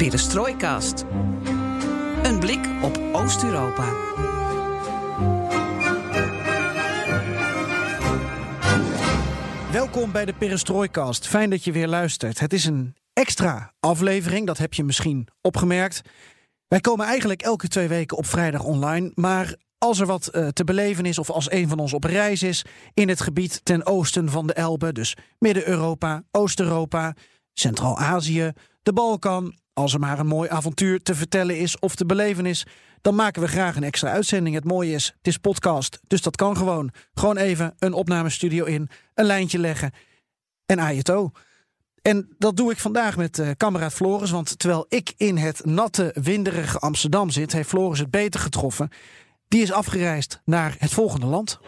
De Perestroikast. Een blik op Oost-Europa. Welkom bij de Perestroikast. Fijn dat je weer luistert. Het is een extra aflevering, dat heb je misschien opgemerkt. Wij komen eigenlijk elke twee weken op vrijdag online. Maar als er wat uh, te beleven is of als een van ons op reis is in het gebied ten oosten van de Elbe, dus Midden-Europa, Oost-Europa, Centraal-Azië, de Balkan, als er maar een mooi avontuur te vertellen is of te beleven is, dan maken we graag een extra uitzending. Het mooie is, het is podcast, dus dat kan gewoon. Gewoon even een opnamestudio in, een lijntje leggen en ajeto. En dat doe ik vandaag met uh, kameraad Floris, want terwijl ik in het natte, winderige Amsterdam zit, heeft Floris het beter getroffen. Die is afgereisd naar het volgende land.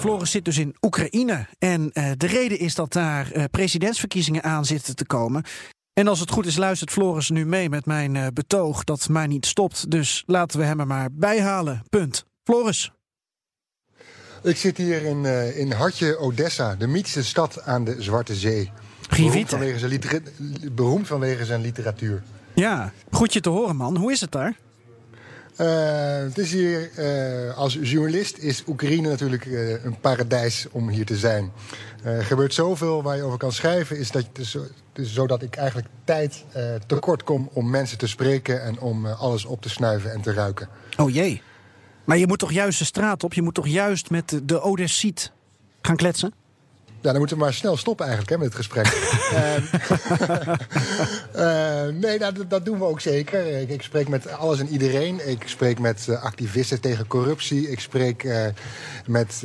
Floris zit dus in Oekraïne. En uh, de reden is dat daar uh, presidentsverkiezingen aan zitten te komen. En als het goed is, luistert Floris nu mee met mijn uh, betoog dat maar niet stopt. Dus laten we hem er maar bijhalen. Punt. Floris. Ik zit hier in, in Hartje, Odessa, de mythische stad aan de Zwarte Zee. Beroemd vanwege, zijn beroemd vanwege zijn literatuur. Ja, goed je te horen, man. Hoe is het daar? Uh, het is hier, uh, als journalist is Oekraïne natuurlijk uh, een paradijs om hier te zijn. er gebeurt zoveel waar je over kan schrijven, is dat, dus, zodat ik eigenlijk tijd tekort kom om mensen te spreken en om alles op te snuiven en te ruiken. Oh jee. Maar je moet toch juist de straat op, je moet toch juist met de Odessiet gaan kletsen? Ja, dan moeten we maar snel stoppen eigenlijk hè, met het gesprek. uh, nee, nou, dat, dat, doen we ook zeker. Ik, ik, spreek met alles en iedereen. Ik spreek met uh, activisten tegen corruptie. Ik spreek uh, met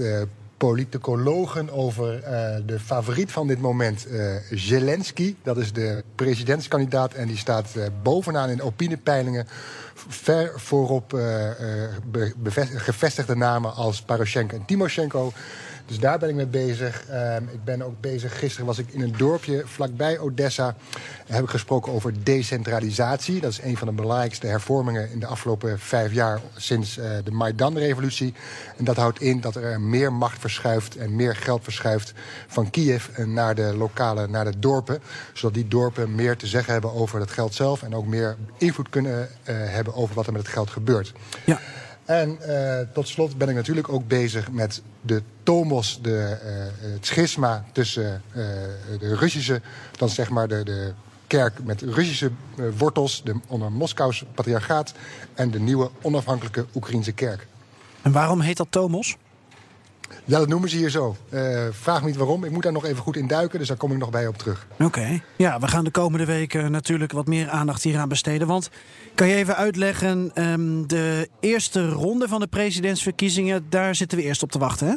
politicologen over de favoriet van dit moment, Zelensky. Dat is de presidentskandidaat en die staat bovenaan in opiniepeilingen ver voorop gevestigde namen als Paroshenko en Timoshenko. Dus daar ben ik mee bezig. Uh, ik ben ook bezig. Gisteren was ik in een dorpje vlakbij Odessa. Heb ik gesproken over decentralisatie. Dat is een van de belangrijkste hervormingen in de afgelopen vijf jaar sinds uh, de Maidan-revolutie. En dat houdt in dat er meer macht verschuift en meer geld verschuift van Kiev naar de lokale, naar de dorpen. Zodat die dorpen meer te zeggen hebben over het geld zelf en ook meer invloed kunnen uh, hebben over wat er met het geld gebeurt. Ja. En uh, tot slot ben ik natuurlijk ook bezig met de tomos, de, uh, het schisma tussen uh, de Russische, dan zeg maar de, de kerk met Russische wortels, de, onder Moskous patriarchaat, en de nieuwe onafhankelijke Oekraïnse kerk. En waarom heet dat tomos? Ja, dat noemen ze hier zo. Uh, vraag me niet waarom. Ik moet daar nog even goed in duiken, dus daar kom ik nog bij op terug. Oké. Okay. Ja, we gaan de komende weken natuurlijk wat meer aandacht hier aan besteden. Want kan je even uitleggen, um, de eerste ronde van de presidentsverkiezingen, daar zitten we eerst op te wachten, hè?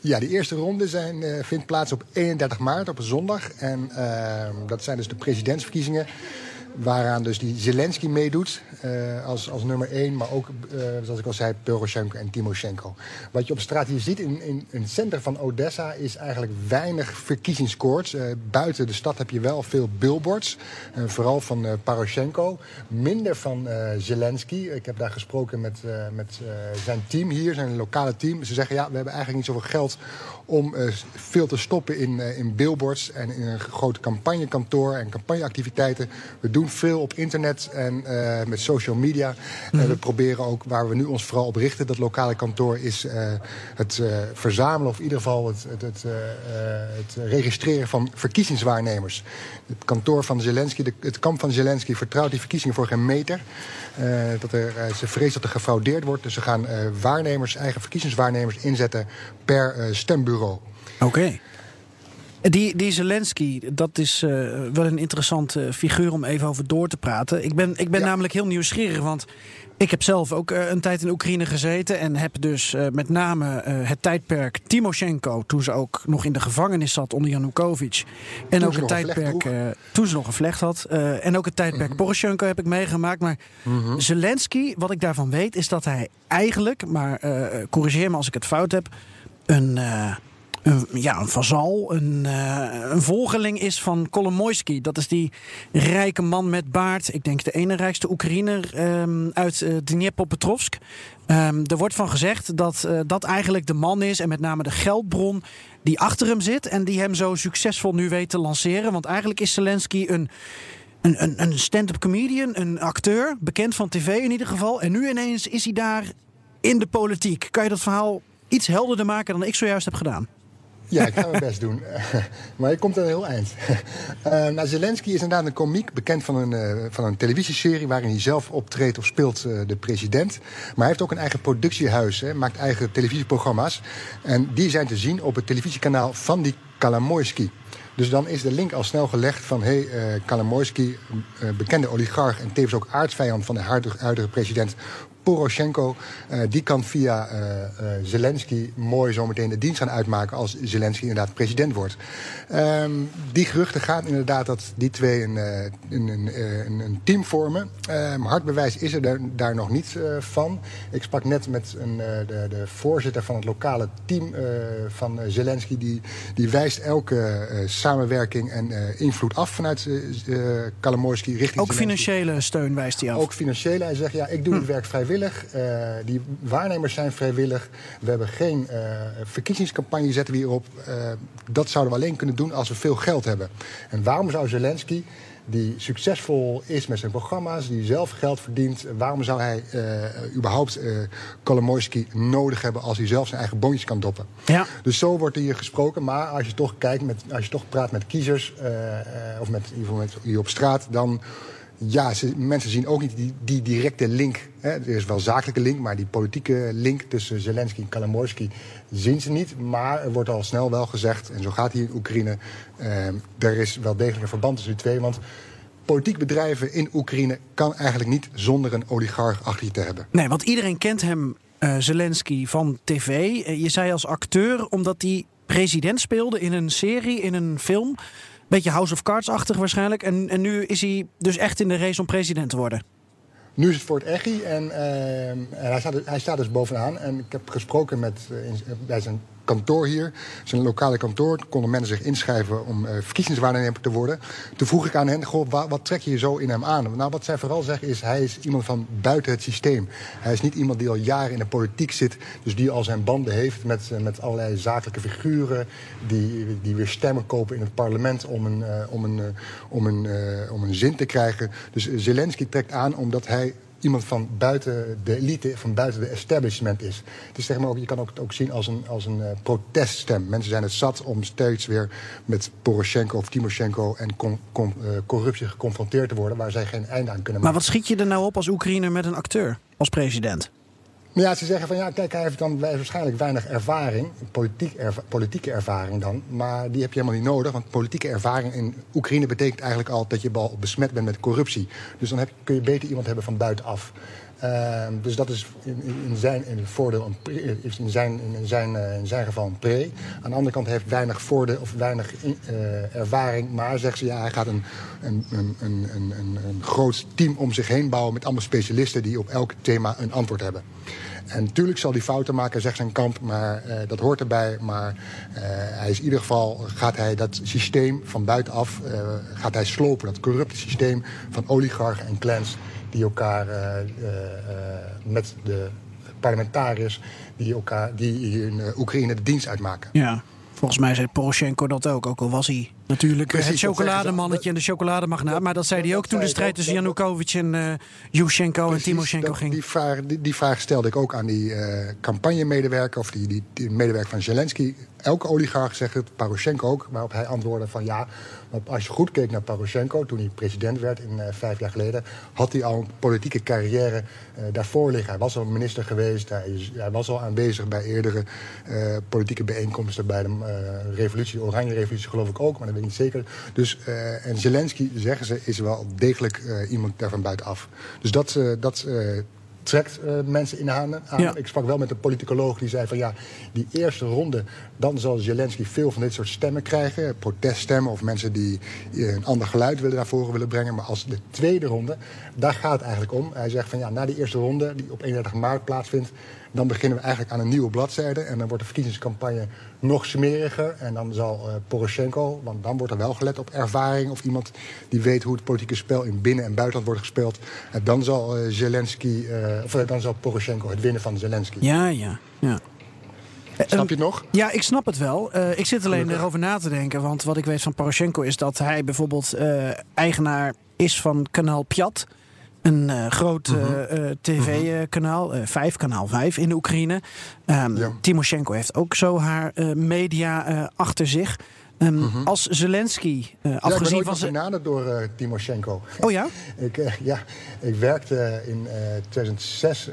Ja, die eerste ronde zijn, uh, vindt plaats op 31 maart, op een zondag. En uh, dat zijn dus de presidentsverkiezingen. Waaraan dus die Zelensky meedoet uh, als, als nummer één. Maar ook, uh, zoals ik al zei, Poroshenko en Timoshenko. Wat je op straat hier ziet in, in, het centrum van Odessa... is eigenlijk weinig verkiezingskoorts. Uh, buiten de stad heb je wel veel billboards. vooral van Poroshenko. Minder van Zelensky. Ik heb daar gesproken met, met zijn team hier, zijn lokale team. Ze zeggen, ja, we hebben eigenlijk niet zoveel geld... om veel te stoppen in, in billboards en in een groot campagnekantoor... en campagneactiviteiten. We doen veel op internet en uh, met social media. Mm -hmm. En we proberen ook, waar we nu ons vooral op richten, dat lokale kantoor, is uh, het uh, verzamelen of in ieder geval het, het, het, het, registreren van verkiezingswaarnemers. Het kantoor van Zelensky, de, het kamp van Zelensky vertrouwt die verkiezingen voor geen meter. dat er, ze vrezen dat er gefraudeerd wordt. Dus ze gaan waarnemers, eigen verkiezingswaarnemers inzetten per stembureau. Oké. Okay. Die, die Zelensky, dat is uh, wel een interessante figuur om even over door te praten. Ik ben, ik ben ja. namelijk heel nieuwsgierig, want Ik heb zelf ook uh, een tijd in Oekraïne gezeten en heb dus uh, met name het tijdperk Timoshenko, toen ze ook nog in de gevangenis zat onder Janukovic. En Toen ook het tijdperk toen ze nog een vlecht had. en ook het tijdperk Poroshenko heb ik meegemaakt. Maar Zelensky, wat ik daarvan weet, is dat hij eigenlijk, maar corrigeer me als ik het fout heb, een een, ja, een vazal, een, eh, een volgeling is van Kolomoisky. Dat is die rijke man met baard. Ik denk de ene rijkste Oekraïner ehm, uit uh, Dnipropetrovsk. Ehm, er wordt van gezegd dat uh, dat eigenlijk de man is en met name de geldbron die achter hem zit en die hem zo succesvol nu weet te lanceren. Want eigenlijk is Zelensky een, een, een, een stand-up comedian, een acteur, bekend van tv in ieder geval. En nu ineens is hij daar in de politiek. Kan je dat verhaal iets helderder maken dan ik zojuist heb gedaan? Ja, ik ga mijn best doen. maar je komt er een heel eind. Uh, Zelensky is inderdaad een komiek, bekend van een, uh, van een televisieserie waarin hij zelf optreedt of speelt uh, de president. Maar hij heeft ook een eigen productiehuis, hè, maakt eigen televisieprogramma's. En die zijn te zien op het televisiekanaal van die Kalamoyski. Dus dan is de link al snel gelegd van hey, uh, bekende oligarch en tevens ook aardsvijand van de huidige president Poroshenko, uh, die kan via uh, uh, Zelensky mooi zometeen de dienst gaan uitmaken als Zelensky inderdaad president wordt. Um, die geruchten gaan inderdaad dat die twee een, een, een, een team vormen. Um, hard bewijs is er daar, daar nog niet van. Ik sprak net met een, de, de, voorzitter van het lokale team van Zelensky. Die, die wijst elke samenwerking en invloed af vanuit Kalamorsky richting Ook Zelensky. financiële steun wijst hij af. Ook financiële. Hij zegt ja, ik doe hm. het werk vrijwillig. Uh, die waarnemers zijn vrijwillig. We hebben geen uh, verkiezingscampagne zetten we hierop. Uh, dat zouden we alleen kunnen doen als we veel geld hebben. En waarom zou Zelensky, die succesvol is met zijn programma's, die zelf geld verdient, waarom zou hij überhaupt Kolomoisky nodig hebben als hij zelf zijn eigen boontjes kan doppen? Ja. Dus zo wordt hier gesproken. Maar als je toch kijkt, met, als je toch praat met kiezers of met, in ieder geval met, hier op straat, dan ja, mensen zien ook niet die, die directe link. Hè. Er is wel zakelijke link, maar die politieke link tussen Zelensky en Kalamorsky zien ze niet. Maar er wordt al snel wel gezegd, en zo gaat hier in Oekraïne, eh, er is wel degelijk een verband tussen die twee. Want politiek bedrijven in Oekraïne kan eigenlijk niet zonder een oligarch achter je te hebben. Nee, want iedereen kent hem, uh, Zelensky, van tv. Je zei als acteur, omdat hij president speelde in een serie, in een film. Beetje House of Cards-achtig waarschijnlijk. En, en nu is hij dus echt in de race om president te worden. Nu is het voor het Echi en, uh, en hij, staat, hij, staat, dus bovenaan. En ik heb gesproken met, uh, in, bij zijn kantoor hier, zijn lokale kantoor, konden mensen zich inschrijven om uh, verkiezingswaarnemer te worden. Toen vroeg ik aan hen, goh, wat, trek je zo in hem aan? Nou, wat zij vooral zeggen is, hij is iemand van buiten het systeem. Hij is niet iemand die al jaren in de politiek zit, dus die al zijn banden heeft met, uh, met allerlei zakelijke figuren, die, die weer stemmen kopen in het parlement om een, uh, om een, om een, om een zin te krijgen. Dus Zelensky trekt aan omdat hij iemand van buiten de elite, van buiten de establishment is. Het is zeg maar ook, je kan ook, ook zien als een, als een uh, proteststem. Mensen zijn het zat om steeds weer met Poroshenko of Timoshenko en uh, corruptie geconfronteerd te worden, waar zij geen einde aan kunnen maken. Maar wat schiet je er nou op als Oekraïner met een acteur als president? Maar ja, ze zeggen van ja, kijk, hij heeft dan waarschijnlijk weinig ervaring, politiek politieke ervaring dan, maar die heb je helemaal niet nodig, want politieke ervaring in Oekraïne betekent eigenlijk al dat je al besmet bent met corruptie. Dus dan heb, kun je beter iemand hebben van buitenaf. Uh, dus dat is in, in zijn in voordeel, is in zijn, in, zijn, uh, in zijn geval een pre. Aan de andere kant heeft weinig voordeel of weinig uh, ervaring. Maar zegt ze ja, hij gaat een, een, een, een, een, een groot team om zich heen bouwen met allemaal specialisten die op elk thema een antwoord hebben. En natuurlijk zal hij fouten maken, zegt zijn kamp, maar uh, dat hoort erbij. Maar uh, hij is in ieder geval, gaat hij dat systeem van buitenaf, uh, gaat hij slopen. Dat corrupte systeem van oligarchen en clans die elkaar met de parlementariërs, die, elkaar, die in Oekraïne de dienst uitmaken. Ja. Volgens mij zei Poroshenko dat ook, ook al was hij natuurlijk Precies, het chocolademannetje en de chocolademagnaat. Maar dat zei hij ook toen de strijd tussen Janukovic en uh, Yushchenko en Timoshenko ging. Die vraag, die, die vraag stelde ik ook aan die uh, campagnemedewerker, of die, die, die medewerker van Zelensky. Elke oligarch zegt het, Poroshenko ook, waarop hij antwoordde van ja, als je goed keek naar Poroshenko, toen hij president werd in uh, vijf jaar geleden, had hij al een politieke carrière uh, daarvoor liggen. Hij was al minister geweest, hij, was al aanwezig bij eerdere uh, politieke bijeenkomsten, bij de revolutie, Oranje Revolutie geloof ik ook, maar dat weet ik niet zeker. Dus, en Zelensky, zeggen ze, is wel degelijk iemand daar van buitenaf. Dus dat, dat trekt uh, mensen in aan. Ja. Ik sprak wel met een politicoloog die zei van ja, die eerste ronde, dan zal Zelensky veel van dit soort stemmen krijgen. Proteststemmen of mensen die een ander geluid willen naar voren willen brengen. Maar als de tweede ronde, daar gaat het eigenlijk om. Hij zegt van ja, na die eerste ronde, die op 31 maart plaatsvindt, dan beginnen we eigenlijk aan een nieuwe bladzijde. En dan wordt de verkiezingscampagne nog smeriger. En dan zal uh, Poroshenko, want dan wordt er wel gelet op ervaring... of iemand die weet hoe het politieke spel in binnen- en buitenland wordt gespeeld. En dan zal uh, Zelensky, uh, of dan zal Poroshenko het winnen van Zelensky. Ja, ja, ja. Snap je het nog? Ja, ik snap het wel. Uh, ik zit alleen Gelukkig. erover na te denken. Want wat ik weet van Poroshenko is dat hij bijvoorbeeld uh, eigenaar is van kanaal Pjat. Een uh, groot uh, uh, tv-kanaal, 5, kanaal 5 in de Oekraïne. Um, ja. Timoshenko heeft ook zo haar media achter zich. Um, mm -hmm. Als Zelensky, ja, afgezien ik van zijn benaderd door Timoshenko. Oh ja? ik, ja, ik werkte in 2006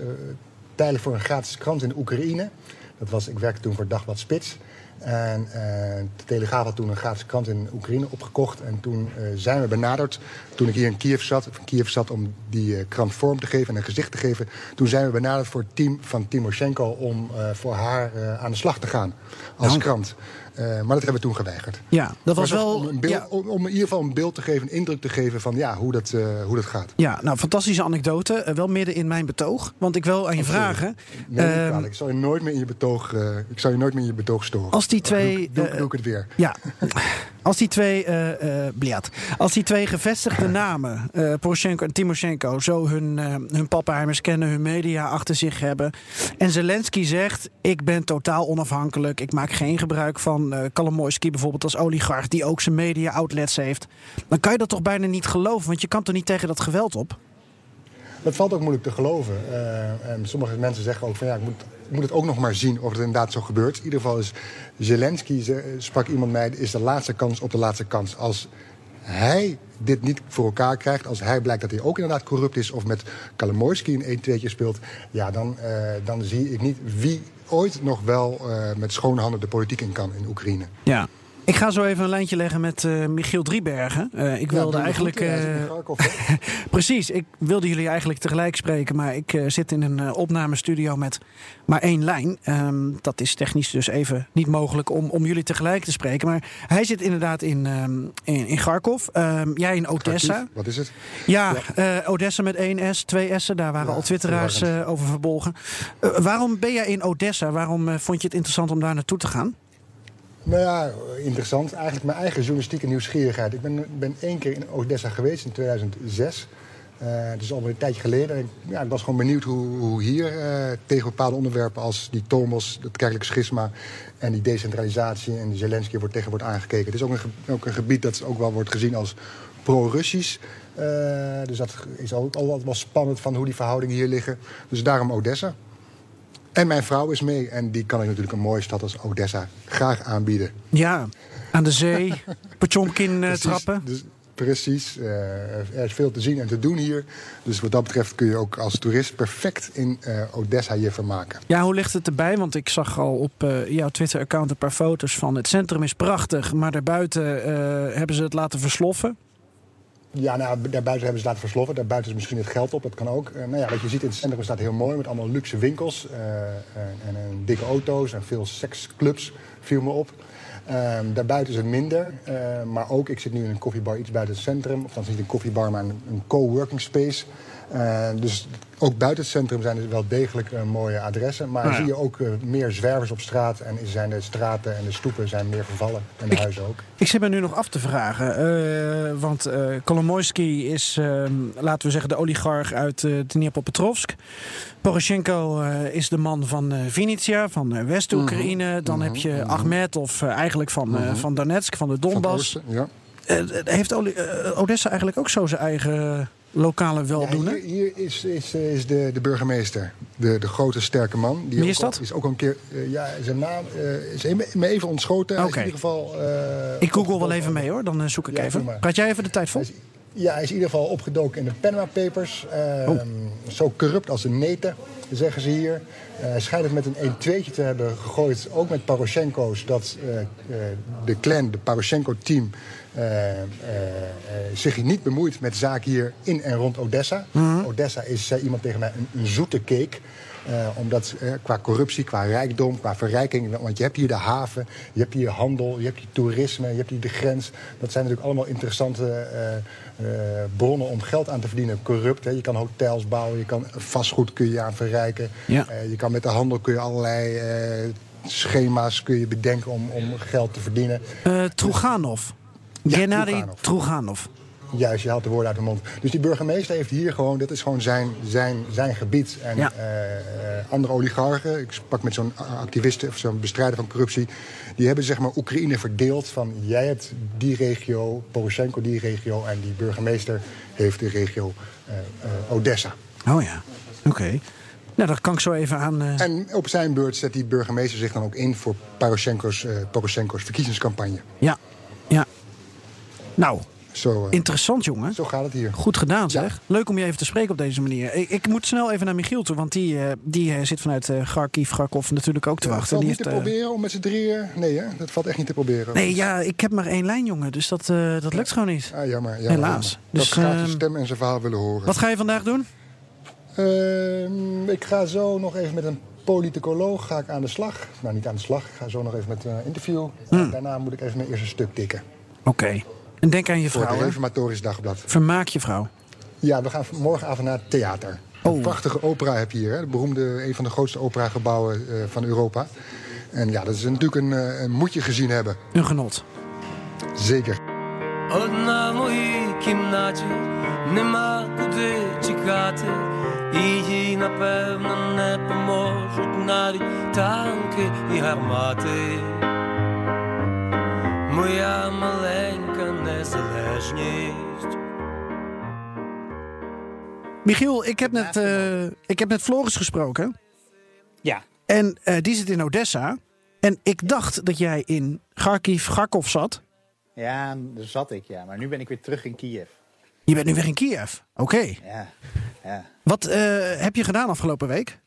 tijdelijk voor een gratis krant in de Oekraïne. Dat was, ik werkte toen voor Dagblad Spits. En uh, de Telegraaf had toen een gratis krant in Oekraïne opgekocht. En toen uh, zijn we benaderd, toen ik hier in Kiev zat, of in Kiev zat om die uh, krant vorm te geven en een gezicht te geven. Toen zijn we benaderd voor het team van Timoshenko om voor haar aan de slag te gaan als Nou. krant. Uh, maar dat hebben we toen geweigerd. Ja, dat was wel. Om, een beeld, ja, om, om in ieder geval een beeld te geven, een indruk te geven van ja, hoe, dat, uh, hoe dat gaat. ja, nou, fantastische anekdote. Eh, wel midden in mijn betoog. Want ik wil aan je Absoluut. vragen. Nee, niet ehm, ik zal je nooit meer in je betoog, ik zal je nooit meer in je betoog storen. Als die twee, Doe, doe, eh, doe ik het weer. Ja, als die twee, eh eh, bliat. Als die twee gevestigde namen, eh Poroshenko en Timoshenko, zo hun, eh hun pappenheimers kennen, hun media achter zich hebben. En Zelensky zegt: Ik ben totaal onafhankelijk. Ik maak geen gebruik van eh Kolomoisky bijvoorbeeld als oligarch, die ook zijn media outlets heeft. Dan kan je dat toch bijna niet geloven, want je kan toch niet tegen dat geweld op? Dat valt ook moeilijk te geloven. Uh, en sommige mensen zeggen ook van ja, ik moet, ik moet het ook nog maar zien of het inderdaad zo gebeurt. In ieder geval is Zelensky, ze, sprak iemand mij, is de laatste kans op de laatste kans. Als hij dit niet voor elkaar krijgt, als hij blijkt dat hij ook inderdaad corrupt is of met Kalamoyski een 1-2'tje speelt, ja, dan, uh, dan zie ik niet wie ooit nog wel uh, met schone handen de politiek in kan in Oekraïne. Ja. Ik ga zo even een lijntje leggen met uh, Michiel Driebergen. Uh, ik wilde eigenlijk. Uh, precies, ik wilde jullie eigenlijk tegelijk spreken, maar ik zit in een opnamestudio met maar één lijn. Um, dat is technisch dus even niet mogelijk om, om jullie tegelijk te spreken. Maar hij zit inderdaad in, um, in, in Garkov. Um, jij in Odessa. Wat is het? Ja, ja. Odessa met één S, twee S'en. Daar waren ja, al twitteraars over verbolgen. waarom ben jij in Odessa? Waarom vond je het interessant om daar naartoe te gaan? Nou ja, interessant. Eigenlijk mijn eigen journalistieke nieuwsgierigheid. Ik ben, ben één keer in Odessa geweest in 2006. Uh, dat is al een tijdje geleden. Ja, ik was gewoon benieuwd hoe, hoe hier uh, tegen bepaalde onderwerpen als die Tomos, het kerkelijk schisma en die decentralisatie en die Zelensky wordt tegen wordt aangekeken. Het is ook een, ook een gebied dat ook wel wordt gezien als pro-Russisch. Uh, dus dat is ook altijd wel spannend van hoe die verhoudingen hier liggen. Dus daarom Odessa. En mijn vrouw is mee. En die kan ik natuurlijk een mooie stad als Odessa graag aanbieden. Ja, aan de zee, Potjomkin uh, trappen. Dus, precies. Uh, er is veel te zien en te doen hier. Dus wat dat betreft kun je ook als toerist perfect in uh, Odessa je vermaken. Ja, hoe ligt het erbij? Want ik zag al op uh, jouw Twitter-account een paar foto's van... het centrum is prachtig, maar daarbuiten hebben ze het laten versloffen. Ja, nou, daarbuiten hebben ze laten versloffen. Daarbuiten is misschien het geld op, dat kan ook. Uh, nou ja, wat je ziet in het centrum staat heel mooi met allemaal luxe winkels. Uh, en, en, en, dikke auto's en veel seksclubs, viel me op. Uh, daarbuiten is het minder. maar ook, ik zit nu in een koffiebar iets buiten het centrum. Of dan niet een koffiebar, maar een, een co-working space. Dus ook buiten het centrum zijn er wel degelijk uh, mooie adressen. Maar Nou ja. zie je ook uh, meer zwervers op straat. En zijn de straten en de stoepen zijn meer vervallen. En de ik, huizen ook. Ik zit me nu nog af te vragen. Uh, want Kolomoisky is, ehm, laten we zeggen, de oligarch uit uh, Dnipropetrovsk. Poroshenko is de man van Vinnytsia, van West-Oekraïne. Mm -hmm. Dan mm -hmm. heb je Ahmed, of eigenlijk van, mm -hmm. van Donetsk, van de Donbass. Van ja. heeft Odessa eigenlijk ook zo zijn eigen lokale weldoener? Ja, hier, hier is, is, is de, de burgemeester, de, de grote sterke man. Die Wie is dat? Is ook een keer, uh, ja, zijn naam uh, is me even ontschoten. Okay. In ieder geval, uh, ik google wel even mee hoor, dan zoek ik ja, even. Praat jij even de tijd vol? Hij is, ja, hij is in ieder geval opgedoken in de Panama Papers. oh. Zo corrupt als een neten, zeggen ze hier. Hij schijnt het met een 1-2'tje te hebben gegooid, ook met Poroshenko's, dat de clan, de Poroshenko-team eh, eh, zich niet bemoeit met zaken hier in en rond Odessa. Odessa is, zei iemand tegen mij, een, een zoete cake. Eh, omdat eh, qua corruptie, qua rijkdom, qua verrijking. Want je hebt hier de haven, je hebt hier handel, je hebt hier toerisme, je hebt hier de grens. Dat zijn natuurlijk allemaal interessante eh, eh, bronnen om geld aan te verdienen. Corrupt, hè. je kan hotels bouwen, je kan vastgoed kun je aan verrijken. Ja. Eh, je kan met de handel kun je allerlei eh, schema's kun je bedenken om, om geld te verdienen. Eh Ja, Gennady. Truganov. Juist, je haalt de woorden uit de mond. Dus die burgemeester heeft hier gewoon, dat is gewoon zijn, zijn, zijn gebied. En Ja. eh, andere oligarchen, ik sprak met zo'n activist of zo'n bestrijder van corruptie, die hebben zeg maar Oekraïne verdeeld van jij hebt die regio, Poroshenko die regio en die burgemeester heeft de regio eh, eh, Odessa. Oh ja, oké. Nou, dat kan ik zo even aan... En op zijn beurt zet die burgemeester zich dan ook in voor Poroshenko's, Poroshenko's verkiezingscampagne. Ja, ja. Nou, Zo, eh, interessant jongen. zo gaat het hier. Goed gedaan Ja. zeg. Leuk om je even te spreken op deze manier. Ik, ik moet snel even naar Michiel toe, want die, eh, die eh, zit vanuit eh Kharkiv, Kharkov natuurlijk ook te wachten. valt Die niet te heeft, proberen om met z'n drieën. Nee, hè? dat valt echt niet te proberen. Nee, ja, ik heb maar één lijn jongen, dus dat, dat lukt gewoon niet. Ah, jammer, jammer, Helaas. jammer. Dus, dat gaat ehm, zijn stem en zijn verhaal willen horen. Wat ga je vandaag doen? Ehm, ik ga zo nog even met een politicoloog ga ik aan de slag. Nou, niet aan de slag. Ik ga zo nog even met een interview. Hmm. Daarna moet ik even mijn eerste stuk tikken. Oké. En denk aan je Voor vrouw, het hè? Reformatorisch Dagblad. Vermaak je vrouw. Ja, we gaan morgenavond naar het theater. Oh. Een prachtige opera heb je hier. Hè? De beroemde, een van de grootste operagebouwen eh, van Europa. En ja, dat is natuurlijk een, eh, een moet je gezien hebben. Een genot. Zeker. Одна в моїй кімнаті нема куди тікати, і їй напевно не поможуть навіть танки і гармати. Моя маленька незалежність. Michiel, ik heb net, eh, ik heb net Floris gesproken. Ja, En eh, die zit in Odessa. En ik dacht dat jij in Kharkiv, Kharkov zat. ja, daar zat ik, ja. Maar nu ben ik weer terug in Kiev. Je bent nu weer in Kiev. Oké. Ja, ja. Wat eh, heb je gedaan afgelopen week?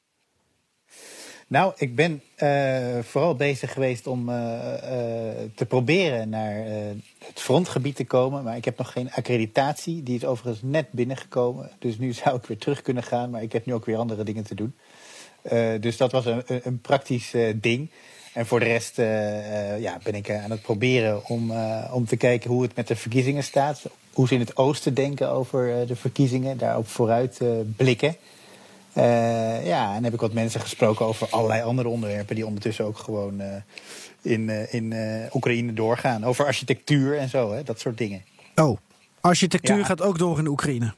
Nou, ik ben eh, vooral bezig geweest om eh, eh, te proberen naar het frontgebied te komen. Maar ik heb nog geen accreditatie. Die is overigens net binnengekomen. Dus nu zou ik weer terug kunnen gaan. Maar ik heb nu ook weer andere dingen te doen. Dus dat was een, een- praktisch ding. En voor de rest ja, ben ik aan het proberen om, om te kijken hoe het met de verkiezingen staat. Hoe ze in het oosten denken over de verkiezingen. Daarop vooruit eh, blikken. Eh, ja, en heb ik wat mensen gesproken over allerlei andere onderwerpen die ondertussen ook gewoon eh, in, eh, in Oekraïne doorgaan. Over architectuur en zo, hè, dat soort dingen. Oh, architectuur Ja. gaat ook door in Oekraïne.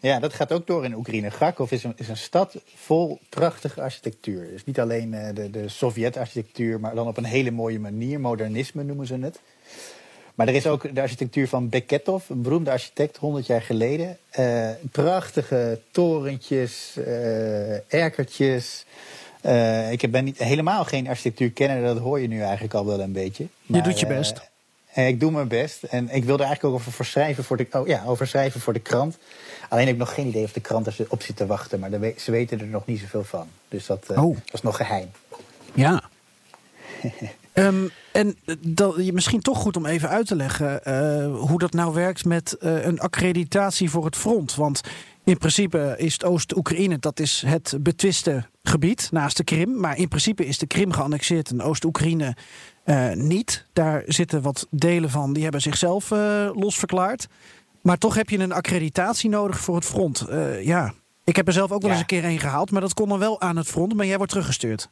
Ja, dat gaat ook door in Oekraïne. Kharkov is een, is een stad vol prachtige architectuur. Dus niet alleen de, de Sovjet-architectuur, maar dan op een hele mooie manier. Modernisme noemen ze het. Maar er is ook de architectuur van Beketov, een beroemde architect, 100 jaar geleden. Eh, prachtige torentjes, eh erkertjes. Eh, ik ben niet, helemaal geen architectuurkenner, dat hoor je nu eigenlijk al wel een beetje. Je doet je best. ik doe mijn best. En ik wilde eigenlijk ook over, voor schrijven voor de, oh, ja, over schrijven voor de krant. Alleen heb ik nog geen idee of de krant erop zit te wachten. Maar ze weten er nog niet zoveel van. Dus dat, Oh. dat is nog geheim. Ja. Ehm, en dat, misschien toch goed om even uit te leggen eh, hoe dat nou werkt met eh, een accreditatie voor het front. Want in principe is het Oost-Oekraïne, dat is het betwiste gebied naast de Krim. Maar in principe is de Krim geannexeerd en Oost-Oekraïne eh, niet. Daar zitten wat delen van, die hebben zichzelf losverklaard. Maar toch heb je een accreditatie nodig voor het front. Ja, ik heb er zelf ook wel Ja. eens een keer een gehaald, maar dat kon dan wel aan het front. Maar jij wordt teruggestuurd.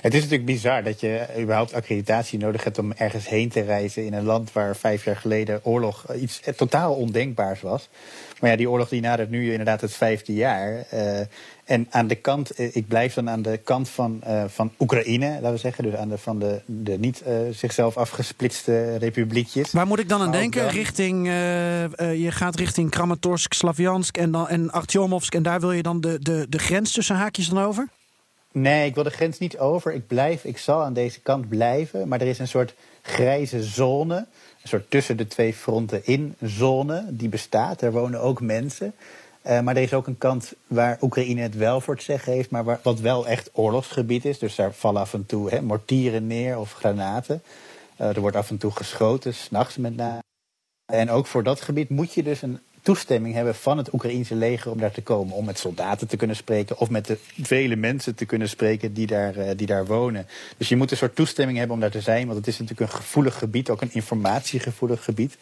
Het is natuurlijk bizar dat je überhaupt accreditatie nodig hebt om ergens heen te reizen in een land waar vijf jaar geleden oorlog iets totaal ondenkbaars was. Maar ja, die oorlog die nadert nu inderdaad het vijfde jaar. eh, en aan de kant, eh, ik blijf dan aan de kant van, eh, van Oekraïne, laten we zeggen. Dus aan de van de, de niet zichzelf afgesplitste republiekjes. Waar moet ik dan aan Maar denken? dan- Richting, je gaat richting Kramatorsk, Slavjansk en, dan, en Artyomovsk. En daar wil je dan de, de, de grens tussen haakjes dan over? Nee, ik wil de grens niet over. Ik blijf, ik zal aan deze kant blijven. Maar er is een soort grijze zone. Een soort tussen de twee fronten in zone. Die bestaat. Er wonen ook mensen. Eh, maar er is ook een kant waar Oekraïne het wel voor het zeggen heeft. Maar waar, wat wel echt oorlogsgebied is. Dus daar vallen af en toe hè, mortieren neer of granaten. Eh, er wordt af en toe geschoten, s'nachts met name. En ook voor dat gebied moet je dus een toestemming hebben van het Oekraïense leger om daar te komen. Om met soldaten te kunnen spreken of met de vele mensen te kunnen spreken die daar, eh, die daar wonen. Dus je moet een soort toestemming hebben om daar te zijn. Want het is natuurlijk een gevoelig gebied, ook een informatiegevoelig gebied.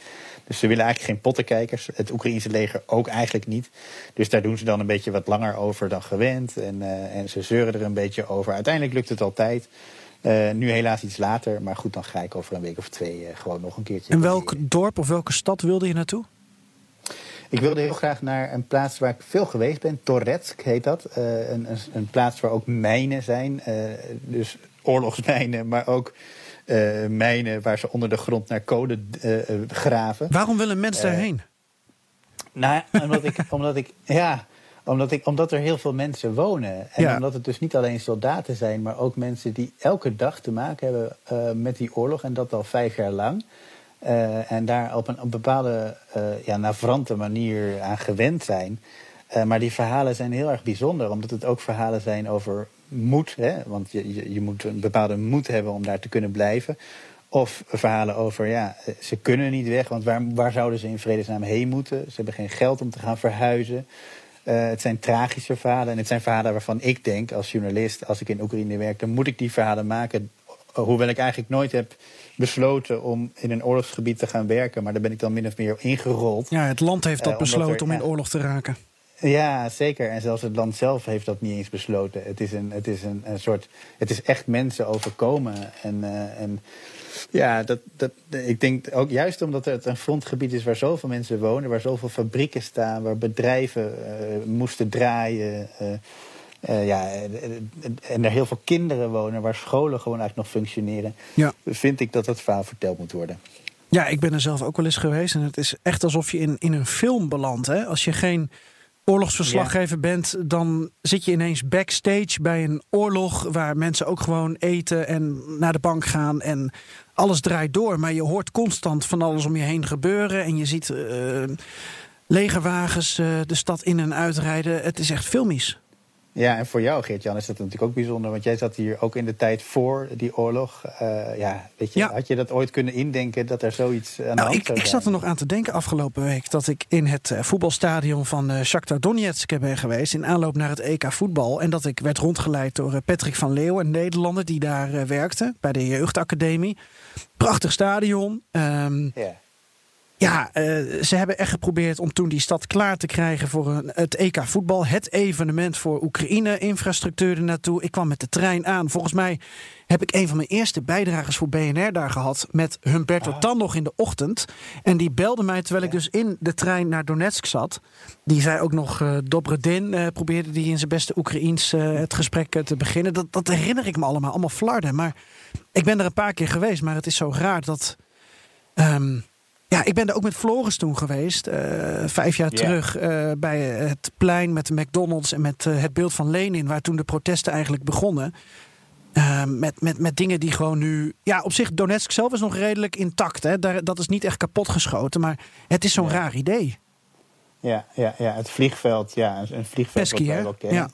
Dus ze willen eigenlijk geen pottenkijkers. Het Oekraïense leger ook eigenlijk niet. Dus daar doen ze dan een beetje wat langer over dan gewend. En, uh, en ze zeuren er een beetje over. Uiteindelijk lukt het altijd. Uh, nu helaas iets later, maar goed, dan ga ik over een week of twee uh, gewoon nog een keertje. En welk dorp of welke stad wilde je naartoe? Ik wilde heel graag naar een plaats waar ik veel geweest ben. Toretsk heet dat. Uh, een, een, een, plaats waar ook mijnen zijn. dus oorlogsmijnen, maar ook mijnen waar ze onder de grond naar kolen graven. Waarom wil een mens daarheen? Nou, omdat ik, omdat ik ja, omdat, ik, omdat er heel veel mensen wonen. En Ja. omdat het dus niet alleen soldaten zijn, maar ook mensen die elke dag te maken hebben eh, met die oorlog. En dat al vijf jaar lang. Eh, en daar op een, op bepaalde eh ja, navrante manier aan gewend zijn. Eh, maar die verhalen zijn heel erg bijzonder, omdat het ook verhalen zijn over moed. Hè? Want je, je, moet een bepaalde moed hebben om daar te kunnen blijven. Of verhalen over, ja, ze kunnen niet weg, want waar, waar zouden ze in vredesnaam heen moeten? Ze hebben geen geld om te gaan verhuizen. Het zijn tragische verhalen en het zijn verhalen waarvan ik denk als journalist, als ik in Oekraïne werk, dan moet ik die verhalen maken. Hoewel ik eigenlijk nooit heb besloten om in een oorlogsgebied te gaan werken, maar daar ben ik dan min of meer ingerold. Ja, het land heeft dat Eh, omdat besloten er- om in oorlog te raken. Ja, zeker. En zelfs het land zelf heeft dat niet eens besloten. Het is een, het is een, een soort. Het is echt mensen overkomen. En, eh, en ja, dat, dat, ik denk ook juist omdat het een frontgebied is waar zoveel mensen wonen, waar zoveel fabrieken staan, waar bedrijven eh, moesten draaien. Eh, ja, en- en- en er heel veel kinderen wonen, waar scholen gewoon eigenlijk nog functioneren. Ja. Vind ik dat dat verhaal verteld moet worden. Ja, ik ben er zelf ook wel eens geweest. En het is echt alsof je in, in een film belandt. Hè? Als je geen oorlogsverslaggever bent, dan zit je ineens backstage bij een oorlog waar mensen ook gewoon eten en naar de bank gaan en alles draait door. Maar je hoort constant van alles om je heen gebeuren en je ziet eh, legerwagens eh, de stad in en uitrijden. Het is echt filmisch. Ja, en voor jou, Geert-Jan, is dat natuurlijk ook bijzonder. Want jij zat hier ook in de tijd voor die oorlog. Eh, ja, weet je, Ja. had je dat ooit kunnen indenken dat er zoiets aan de Nou, hand ik, zou ik zat er nog aan te denken afgelopen week dat ik in het eh, voetbalstadion van eh Shakhtar Donetsk ben geweest in aanloop naar het EK voetbal en dat ik werd rondgeleid door Patrick van Leeuwen, een Nederlander die daar werkte bij de jeugdacademie. Prachtig stadion. Ehm, Ja. Ja, eh, ze hebben echt geprobeerd om toen die stad klaar te krijgen voor een, het EK voetbal. Het evenement voor Oekraïne, infrastructuur ernaartoe. Ik kwam met de trein aan. Volgens mij heb ik een van mijn eerste bijdragers voor BNR daar gehad. Met Humberto Tan nog in de ochtend. En die belde mij terwijl ik dus in de trein naar Donetsk zat. Die zei ook nog eh Dobredin, eh, probeerde die in zijn beste Oekraïens het gesprek te beginnen. Dat, dat herinner ik me allemaal, allemaal flarden. Maar ik ben er een paar keer geweest. Maar het is zo raar dat... ehm, ja, ik ben er ook met Floris toen geweest, eh, vijf jaar Ja. terug, eh, bij het plein met de McDonald's en met eh, het beeld van Lenin, waar toen de protesten eigenlijk begonnen. Eh, met, met, met dingen die gewoon nu. Ja, op zich, Donetsk zelf is nog redelijk intact. Hè? Daar, dat is niet echt kapot geschoten, maar het is zo'n raar idee. Ja, ja, ja, het vliegveld, ja, een- vliegveld Pesky, wat wij wel kennen. Ja.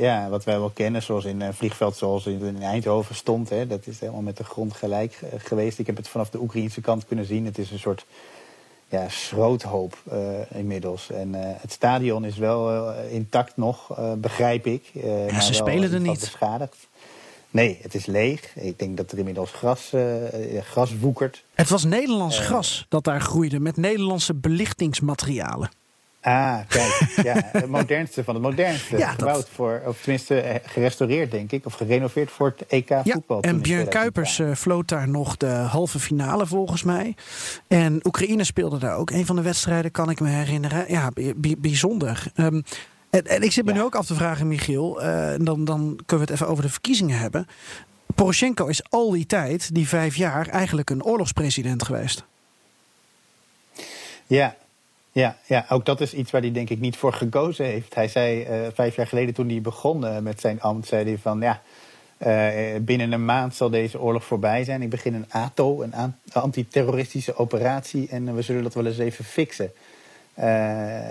Ja. wat wij wel kennen, zoals in een vliegveld zoals in, in Eindhoven stond. Hè, dat is helemaal met de grond gelijk eh, geweest. Ik heb het vanaf de Oekraïnse kant kunnen zien. Het is een soort ja, schroothoop eh, inmiddels. En eh, het stadion is wel eh, intact nog, eh, begrijp ik. eh, wel ze spelen er niet. Beschadigd. Nee, het is leeg. Ik denk dat er inmiddels gras, eh, eh, gras woekert. Het was Nederlands Eh. gras dat daar groeide met Nederlandse belichtingsmaterialen. Ah, kijk. Ja, het modernste van het modernste. Ja, dat- Gebouwd voor, of tenminste eh, gerestaureerd, denk ik. Of gerenoveerd voor het EK Ja, voetbal. en Björn 2010. Kuipers eh, floot daar nog de halve finale volgens mij. En Oekraïne speelde daar ook een van de wedstrijden, kan ik me herinneren. Ja, bij- bij- bijzonder. Ehm, en, en ik zit me Ja. nu ook af te vragen, Michiel, eh, dan, dan kunnen we het even over de verkiezingen hebben. Poroshenko is al die tijd, die vijf jaar, eigenlijk een oorlogspresident geweest. Ja. Ja, ja, ook dat is iets waar hij denk ik niet voor gekozen heeft. Hij zei eh, vijf jaar geleden toen hij begon eh, met zijn ambt, zei hij van ja, eh, binnen een maand zal deze oorlog voorbij zijn. Ik begin een ATO, een an- antiterroristische operatie en we zullen dat wel eens even fixen.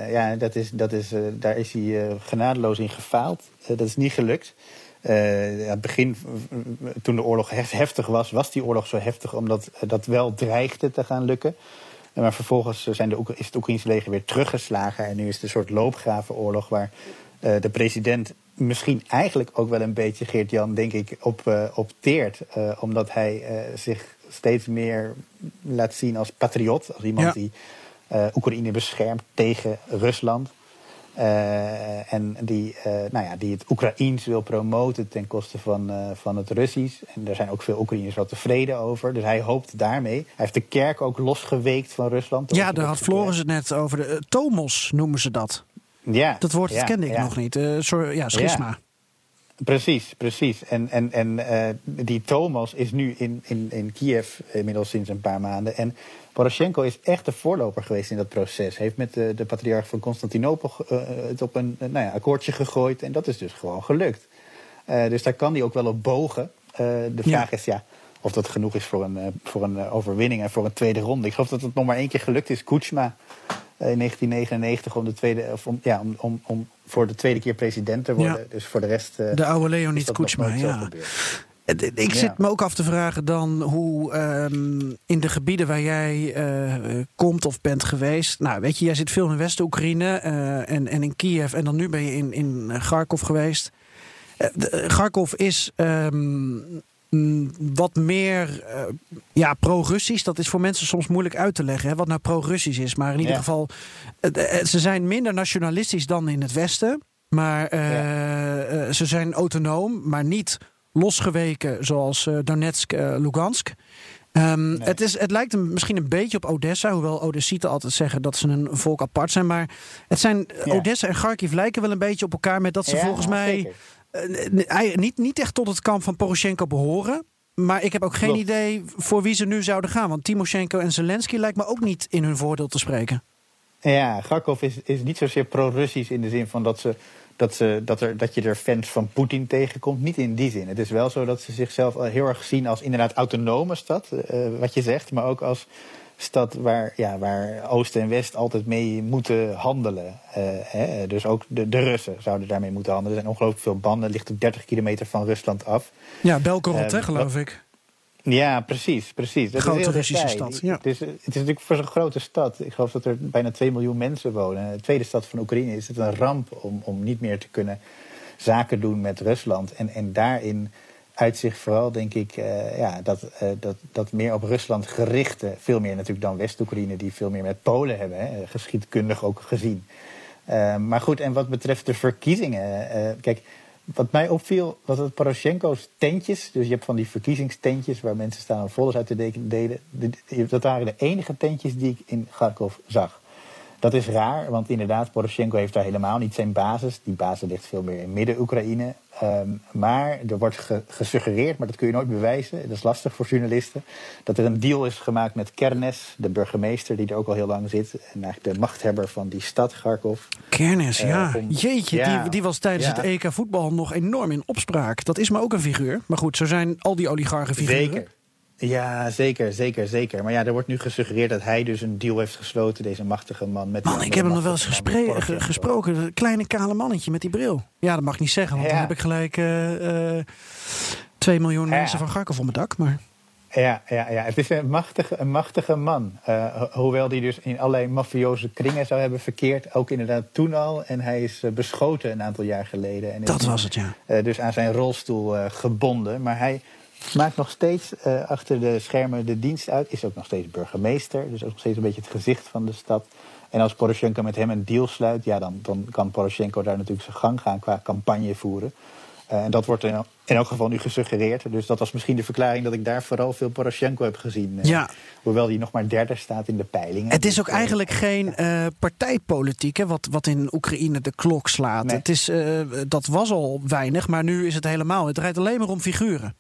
Ja, dat is, dat is, daar is hij genadeloos in gefaald. dat is niet gelukt. Uh, het begin, toen de oorlog heftig was, was die oorlog zo heftig omdat dat wel dreigde te gaan lukken. Maar vervolgens zijn de, is het Oekraïnse leger weer teruggeslagen. En nu is het een soort loopgravenoorlog waar de president misschien eigenlijk ook wel een beetje, Geert-Jan, denk ik, op, opteert. omdat hij zich steeds meer laat zien als patriot. Als iemand die uh, Oekraïne beschermt tegen Rusland. Uh, en die, uh, nou ja, die het Oekraïens wil promoten ten koste van, van het Russisch. En daar zijn ook veel Oekraïners wel tevreden over. Dus hij hoopt daarmee. Hij heeft de kerk ook losgeweekt van Rusland. Ja, daar had Floris het net over. De, Tomos noemen ze dat. Ja. Dat woord ja, kende ik nog niet. Sorry, ja, schisma. Precies, precies. En, en, en die Tomos is nu in, in, in Kiev inmiddels sinds een paar maanden. En Poroshenko is echt de voorloper geweest in dat proces. Heeft met de, de patriarch van Constantinopel uh, het op een uh, nou ja, akkoordje gegooid. En dat is dus gewoon gelukt. Uh, dus daar kan hij ook wel op bogen. de vraag is ja, of dat genoeg is voor een, voor een overwinning en voor een tweede ronde. Ik geloof dat het nog maar één keer gelukt is. Kuchma in 1999 om, de tweede, of om, ja, om, om, om voor de tweede keer president te worden. Dus voor de rest. de oude Leonid Kuchma, ja. Ik zit me ook af te vragen dan hoe um, in de gebieden waar jij uh, komt of bent geweest. Nou, weet je, jij zit veel in West-Oekraïne uh, en, en in Kiev en dan nu ben je in, in Kharkov geweest. Uh, Kharkov is um, wat meer ja, pro-Russisch. Dat is voor mensen soms moeilijk uit te leggen hè, wat nou pro-Russisch is. Maar in ieder ja. geval, ze zijn minder nationalistisch dan in het Westen. Maar ja. ze zijn autonoom, maar niet losgeweken zoals uh, Donetsk, uh, Lugansk. Um, nee. het, is, het lijkt een, misschien een beetje op Odessa, hoewel Odessieten altijd zeggen dat ze een volk apart zijn. Maar het zijn, ja. Odessa en Kharkiv lijken wel een beetje op elkaar met dat ze ja, volgens mij uh, niet, niet echt tot het kamp van Poroshenko behoren. Maar ik heb ook geen Klopt. idee voor wie ze nu zouden gaan. Want Timoshenko en Zelensky lijkt me ook niet in hun voordeel te spreken. Ja, Kharkov is, is niet zozeer pro-Russisch in de zin van dat ze dat, ze, dat, er, dat je er fans van Poetin tegenkomt. Niet in die zin. Het is wel zo dat ze zichzelf heel erg zien als inderdaad autonome stad, uh, wat je zegt, maar ook als stad waar, ja, waar Oost en West altijd mee moeten handelen. Uh, hè? Dus ook de, de Russen zouden daarmee moeten handelen. Er zijn ongelooflijk veel banden, ligt op 30 kilometer van Rusland af. Ja, Belgorod, uh, geloof ik. Ja, precies, precies. Dat grote Russische stad. Ja. Het, is, het is natuurlijk voor zo'n grote stad. Ik geloof dat er bijna 2 miljoen mensen wonen. De tweede stad van Oekraïne is het een ramp om, om niet meer te kunnen zaken doen met Rusland. En, en daarin uitzicht vooral, denk ik, uh, ja, dat, uh, dat, dat meer op Rusland gerichte, veel meer natuurlijk dan West-Oekraïne, die veel meer met Polen hebben, hè, geschiedkundig ook gezien. Uh, maar goed, en wat betreft de verkiezingen, kijk wat mij opviel, was dat Poroshenko's tentjes, dus je hebt van die verkiezingstentjes waar mensen staan folders uit te delen, dat waren de enige tentjes die ik in Kharkov zag. Dat is raar, want inderdaad, Poroshenko heeft daar helemaal niet zijn basis. Die basis ligt veel meer in Midden-Oekraïne. Um, maar er wordt ge gesuggereerd, maar dat kun je nooit bewijzen, dat is lastig voor journalisten, dat er een deal is gemaakt met Kernes, de burgemeester die er ook al heel lang zit, en eigenlijk de machthebber van die stad, Kharkov. Kernes, uh, ja. Om, Jeetje, ja, die, die was tijdens ja. het EK voetbal nog enorm in opspraak. Dat is maar ook een figuur. Maar goed, zo zijn al die oligarchen figuren. Zeker. Ja, zeker, zeker, zeker. Maar ja, er wordt nu gesuggereerd dat hij dus een deal heeft gesloten, deze machtige man. Met man, ik heb hem nog wel eens gesproken. Dat kleine kale mannetje met die bril. Ja, dat mag ik niet zeggen, want ja. dan heb ik gelijk uh, uh, 2 miljoen ja. mensen van Garkov op mijn dak. Maar... Ja, ja, ja, het is een machtige, een machtige man. Uh, hoewel hij dus in allerlei mafioze kringen zou hebben verkeerd. Ook inderdaad toen al. En hij is uh, beschoten een aantal jaar geleden. En dat is, was het, ja. Uh, dus aan zijn rolstoel gebonden. Maar hij maakt nog steeds uh, achter de schermen de dienst uit. Is ook nog steeds burgemeester. Dus ook nog steeds een beetje het gezicht van de stad. En als Poroshenko met hem een deal sluit, ja, dan, dan kan Poroshenko daar natuurlijk zijn gang gaan qua campagne voeren. Uh, en dat wordt in, in elk geval nu gesuggereerd. Dus dat was misschien de verklaring dat ik daar vooral veel Poroshenko heb gezien. Uh, ja. Hoewel die nog maar derde staat in de peilingen. Het is ook dus, eigenlijk geen partijpolitiek hè, wat, wat in Oekraïne de klok slaat. Nee. Het is, dat was al weinig, maar nu is het helemaal. Het draait alleen maar om figuren.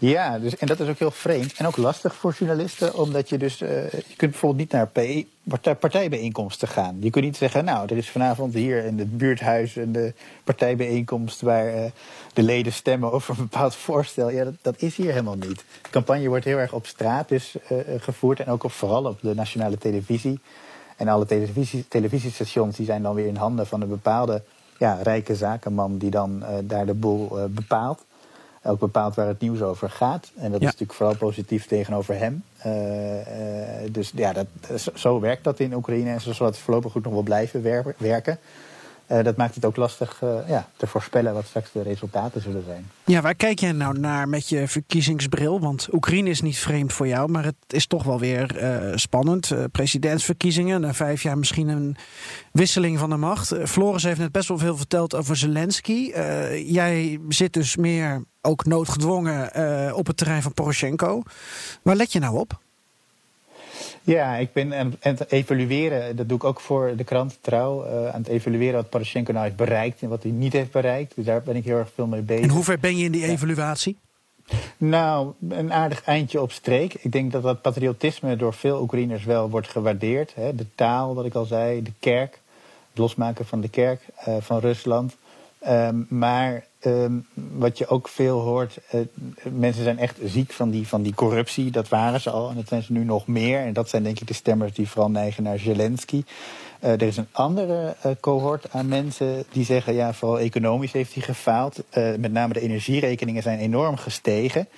Ja, dus, en dat is ook heel vreemd. En ook lastig voor journalisten, omdat je dus. Uh, je kunt bijvoorbeeld niet naar partij, partijbijeenkomsten gaan. Je kunt niet zeggen, nou, er is vanavond hier in het buurthuis een de partijbijeenkomst waar uh, de leden stemmen over een bepaald voorstel. Ja, dat, dat, is hier helemaal niet. De campagne wordt heel erg op straat dus, gevoerd en ook op, vooral op de nationale televisie. En alle televisie, televisiestations die zijn dan weer in handen van een bepaalde ja, rijke zakenman die dan daar de boel bepaalt ook bepaalt waar het nieuws over gaat. En dat is natuurlijk vooral positief tegenover hem. Uh, uh, dus ja, dat, zo werkt dat in Oekraïne en zo zal het voorlopig goed nog wel blijven werken. Uh, dat maakt het ook lastig ja, te voorspellen wat straks de resultaten zullen zijn. Ja, waar kijk jij nou naar met je verkiezingsbril? Want Oekraïne is niet vreemd voor jou, maar het is toch wel weer spannend. presidentsverkiezingen, na vijf jaar misschien een wisseling van de macht. Floris heeft net best wel veel verteld over Zelensky. jij zit dus meer ook noodgedwongen op het terrein van Poroshenko. Waar let je nou op? Ja, ik ben aan het evalueren. Dat doe ik ook voor de krant Trouw. Uh, aan het evalueren wat Poroshenko nou heeft bereikt en wat hij niet heeft bereikt. Dus daar ben ik heel erg veel mee bezig. En hoe ver ben je in die evaluatie? Nou, een aardig eindje op streek. Ik denk dat dat patriotisme door veel Oekraïners wel wordt gewaardeerd. Hè. De taal, wat ik al zei, de kerk, het losmaken van de kerk uh, van Rusland. Um, maar um, wat je ook veel hoort, uh, mensen zijn echt ziek van die, van die corruptie. Dat waren ze al en dat zijn ze nu nog meer. En dat zijn denk ik de stemmers die vooral neigen naar Zelensky. Uh, er is een andere uh, cohort aan mensen die zeggen... ja, vooral economisch heeft hij gefaald. met name de energierekeningen zijn enorm gestegen.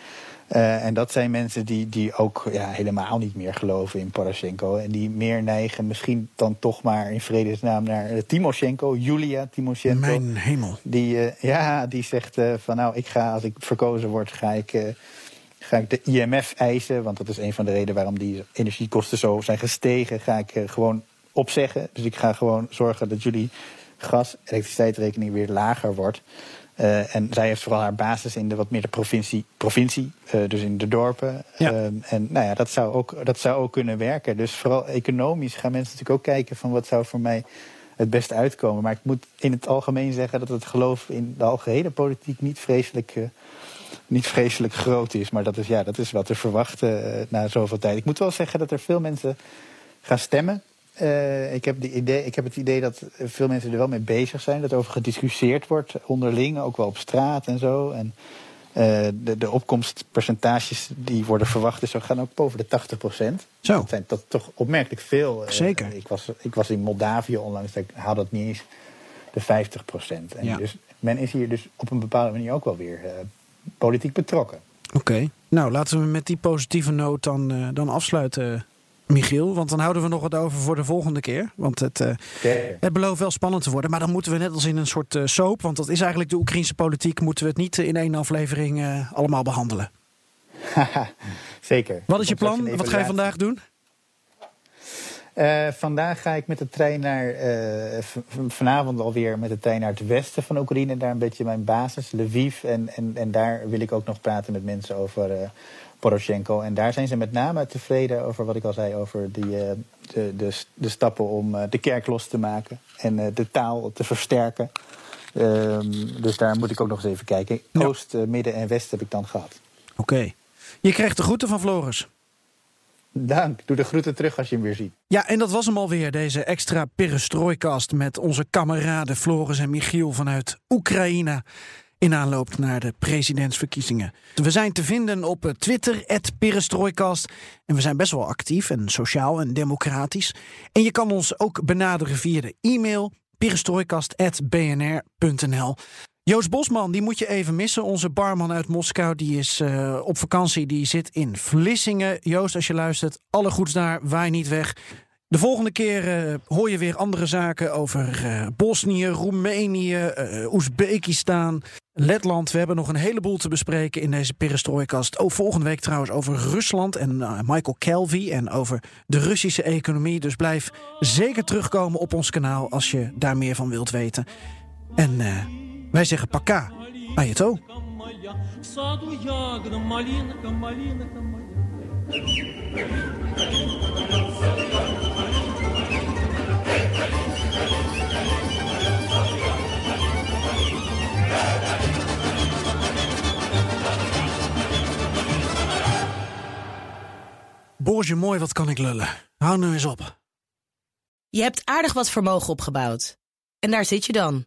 Uh, en dat zijn mensen die, die ook ja, helemaal niet meer geloven in Poroshenko. En die meer neigen misschien dan toch maar in vredesnaam naar uh, Timoshenko, Julia Timoshenko. Mijn hemel. Die, uh, ja, die zegt van nou, ik ga, als ik verkozen word, ga ik, ga ik de IMF eisen. Want dat is een van de redenen waarom die energiekosten zo zijn gestegen. Ga ik gewoon opzeggen. Dus ik ga gewoon zorgen dat jullie gas, elektriciteitsrekening weer lager wordt. Uh, en zij heeft vooral haar basis in de wat meer de provincie, provincie uh, dus in de dorpen. Ja. Uh, en nou ja, dat zou, ook, dat zou ook kunnen werken. Dus vooral economisch gaan mensen natuurlijk ook kijken van wat zou voor mij het beste uitkomen. Maar ik moet in het algemeen zeggen dat het geloof in de algehele politiek niet vreselijk, niet vreselijk groot is. Maar dat is, ja, dat is wat te verwachten na zoveel tijd. Ik moet wel zeggen dat er veel mensen gaan stemmen. Uh, ik, heb de idee, ik heb het idee dat veel mensen er wel mee bezig zijn. Dat er over gediscussieerd wordt onderling, ook wel op straat en zo. En uh, de, de opkomstpercentages die worden verwacht, dus gaan ook boven de 80 procent. Zo. Dat zijn dat toch opmerkelijk veel. Uh, Zeker. Ik was, ik was in Moldavië onlangs, ik had dat niet eens de 50 procent. En ja. dus men is hier dus op een bepaalde manier ook wel weer politiek betrokken. Oké, okay. nou laten we met die positieve noot dan, dan afsluiten. Michiel, want dan houden we nog wat over voor de volgende keer. Want het, uh, het belooft wel spannend te worden. Maar dan moeten we net als in een soort uh, soap, want dat is eigenlijk de Oekraïnse politiek, moeten we het niet in één aflevering allemaal behandelen. Zeker. Wat is je plan? Wat ga je vandaag doen? Uh, vandaag ga ik met de trein naar. Uh, vanavond alweer met de trein naar het westen van Oekraïne. Daar een beetje mijn basis, Lviv. En, en, en daar wil ik ook nog praten met mensen over. Uh, Poroshenko. En daar zijn ze met name tevreden over wat ik al zei, over die, de, de, de, stappen om de kerk los te maken en de taal te versterken. Um, dus daar moet ik ook nog eens even kijken. Ja. Oost, Midden en West heb ik dan gehad. Oké. Okay. Je krijgt de groeten van Floris. Dank. Doe de groeten terug als je hem weer ziet. Ja, en dat was hem alweer, deze extra perestrooikast met onze kameraden Floris en Michiel vanuit Oekraïne in aanloop naar de presidentsverkiezingen. We zijn te vinden op Twitter, Perestrooikast. En we zijn best wel actief en sociaal en democratisch. En je kan ons ook benaderen via de e-mail perestrooikast.bnr.nl. Joost Bosman, die moet je even missen. Onze barman uit Moskou, die is uh, op vakantie. Die zit in Vlissingen. Joost, als je luistert, alle goeds daar, waai niet weg. De volgende keer uh, hoor je weer andere zaken over uh, Bosnië, Roemenië, Oezbekistan, Letland. We hebben nog een heleboel te bespreken in deze perestrooikast. Ook volgende week trouwens over Rusland en Michael Kelvy en over de Russische economie. Dus blijf zeker terugkomen op ons kanaal als je daar meer van wilt weten. En wij zeggen paka, ajeto. Boortje mooi, wat kan ik lullen? Hou nu eens op. Je hebt aardig wat vermogen opgebouwd. En daar zit je dan,